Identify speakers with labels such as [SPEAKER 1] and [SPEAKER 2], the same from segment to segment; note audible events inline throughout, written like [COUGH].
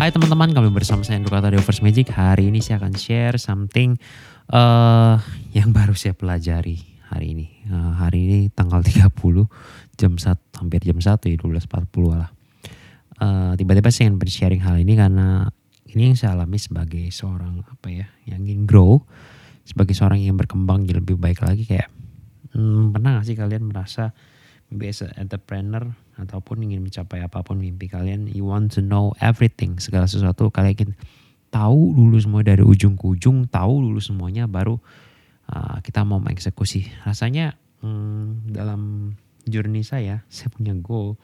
[SPEAKER 1] Hai teman-teman, kami bersama saya Andrew Kata First Magic. Hari ini saya akan share something uh, yang baru saya pelajari hari ini. Uh, hari ini tanggal 30 jam 1 hampir jam 1 ya 12.40 lah. Uh, tiba-tiba saya ingin bersharing hal ini karena ini yang saya alami sebagai seorang apa ya yang ingin grow sebagai seorang yang berkembang jadi lebih baik lagi kayak hmm, pernah gak sih kalian merasa maybe as entrepreneur ataupun ingin mencapai apa pun mimpi kalian you want to know everything segala sesuatu kalian ingin tahu dulu semua dari ujung ke ujung tahu dulu semuanya baru uh, kita mau mengeksekusi rasanya hmm, dalam journey saya [LAUGHS] saya punya goal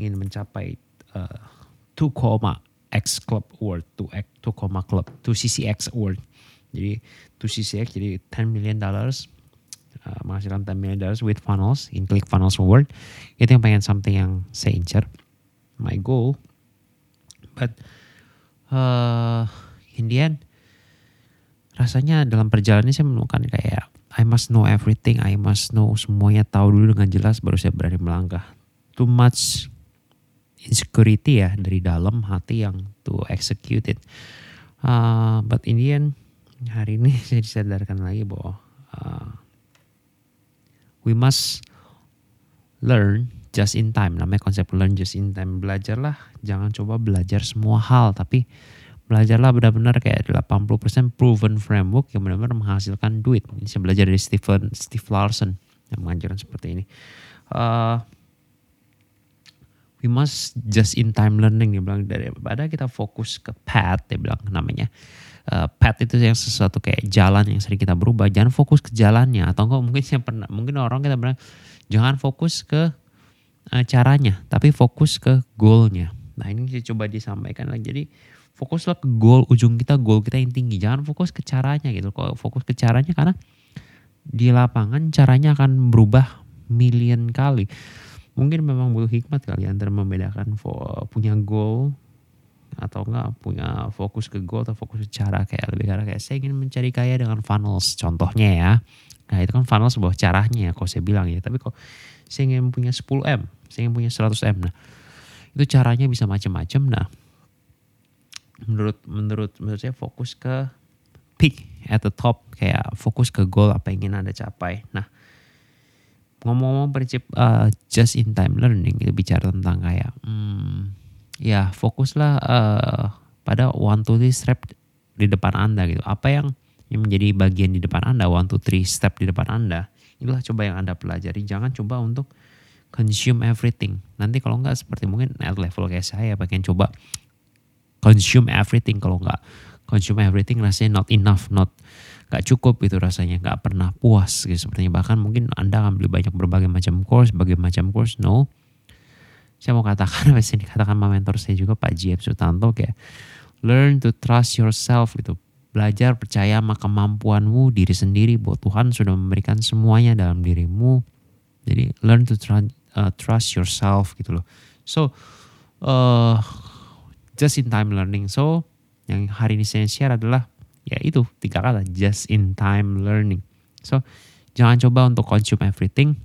[SPEAKER 1] ingin mencapai uh, 2, X Club Award, 2 2, Club, 2 CCX Award. Jadi 2 CCX jadi 10 million dollars uh, menghasilkan 10 million dollars with funnels in Click Funnels Award itu yang pengen something yang saya incer. My goal. But uh, in the end rasanya dalam perjalanan saya menemukan kayak I must know everything I must know semuanya tahu dulu dengan jelas baru saya berani melangkah. Too much insecurity ya dari dalam hati yang to execute it. Uh, but in the end hari ini [LAUGHS] saya disadarkan lagi bahwa we must learn just in time. Namanya konsep learn just in time. Belajarlah, jangan coba belajar semua hal, tapi belajarlah benar-benar kayak 80% proven framework yang benar-benar menghasilkan duit. Ini saya belajar dari Stephen Steve Larsen yang mengajarkan seperti ini. Uh, we must just in time learning dia bilang. Daripada kita fokus ke path dia bilang namanya. Uh, path itu yang sesuatu kayak jalan yang sering kita berubah. Jangan fokus ke jalannya. Atau enggak mungkin saya pernah mungkin orang kita bilang jangan fokus ke uh, caranya tapi fokus ke goalnya. Nah ini saya coba disampaikan lagi. Jadi fokuslah ke goal ujung kita goal kita yang tinggi. Jangan fokus ke caranya gitu. Kok fokus ke caranya karena di lapangan caranya akan berubah million kali mungkin memang butuh hikmat kali antara membedakan punya goal atau enggak punya fokus ke goal atau fokus cara kayak lebih karena kayak saya ingin mencari kaya dengan funnels contohnya ya. Nah itu kan funnels sebuah caranya ya kalau saya bilang ya. Tapi kok saya ingin punya 10M saya ingin punya 100M nah itu caranya bisa macam-macam. Nah menurut menurut menurut saya fokus ke peak at the top kayak fokus ke goal apa yang ingin anda capai. Nah ngomong-ngomong prinsip uh, just in time learning itu bicara tentang kayak hmm, ya fokuslah uh, pada one two three step di depan anda gitu. Apa yang menjadi bagian di depan anda one two three step di depan anda itulah coba yang anda pelajari. Jangan coba untuk consume everything. Nanti kalau nggak seperti mungkin at level kayak saya pengen coba consume everything. Kalau nggak consume everything rasanya not enough not gak cukup itu rasanya nggak pernah puas gitu sepertinya. Bahkan mungkin anda ambil banyak berbagai macam course berbagai macam course no. Saya mau katakan [LAUGHS] apa sih dikatakan sama mentor saya juga Pak J.F. Sutanto kayak learn to trust yourself gitu. Belajar percaya sama kemampuanmu diri sendiri bahwa Tuhan sudah memberikan semuanya dalam dirimu. Jadi learn to tr- uh, trust yourself gitu loh. So uh, just in time learning. So yang hari ini saya share adalah ya itu tiga kata just in time learning so jangan coba untuk consume everything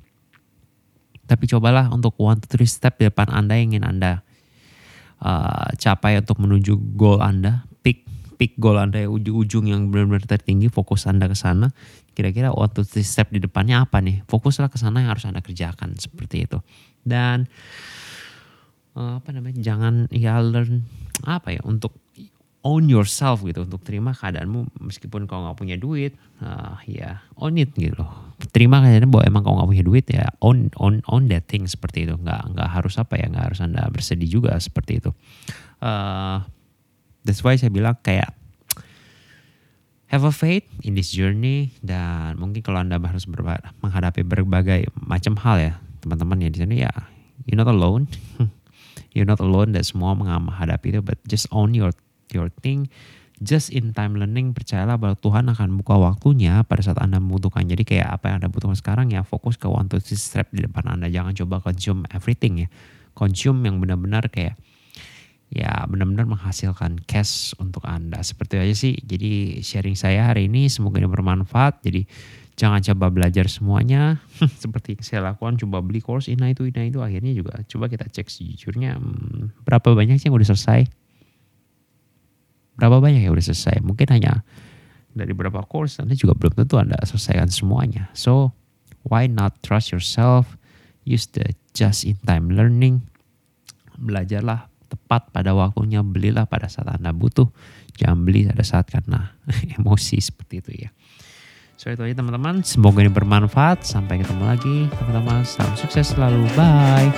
[SPEAKER 1] tapi cobalah untuk one to three step di depan Anda yang ingin Anda uh, capai untuk menuju goal Anda, pick pick goal Anda ujung-ujung yang benar-benar tertinggi, fokus Anda ke sana. Kira-kira one to three step di depannya apa nih? Fokuslah ke sana yang harus Anda kerjakan seperti itu. Dan uh, apa namanya? Jangan ya learn apa ya untuk own yourself gitu untuk terima keadaanmu meskipun kau nggak punya duit. Uh, ya own it gitu loh. Terima keadaannya bahwa emang kau nggak punya duit ya own own own that thing seperti itu. Nggak nggak harus apa ya nggak harus anda bersedih juga seperti itu. Uh, that's why saya bilang kayak have a faith in this journey dan mungkin kalau anda harus menghadapi berbagai macam hal ya teman-teman ya di sana ya you're not alone. [LAUGHS] You're not alone dan semua menghadapi itu but just own your your thing just in time learning percayalah bahwa Tuhan akan buka waktunya pada saat Anda membutuhkan. Jadi kayak apa yang Anda butuhkan sekarang ya fokus ke one to three step di depan Anda. Jangan coba consume everything ya. Consume yang benar-benar kayak ya benar-benar menghasilkan cash untuk Anda. Seperti aja sih. Jadi sharing saya hari ini semoga ini bermanfaat. Jadi jangan coba belajar semuanya [LAUGHS] seperti saya lakukan coba beli course ini itu ini itu akhirnya juga coba kita cek sejujurnya hmm, berapa banyak sih yang udah selesai berapa banyak yang udah selesai mungkin hanya dari beberapa course Anda juga belum tentu Anda selesaikan semuanya so why not trust yourself use the just in time learning belajarlah tepat pada waktunya belilah pada saat Anda butuh jangan beli pada saat karena [LAUGHS] emosi seperti itu ya So itu aja teman-teman, semoga ini bermanfaat. Sampai ketemu lagi teman-teman. Salam sukses selalu. Bye.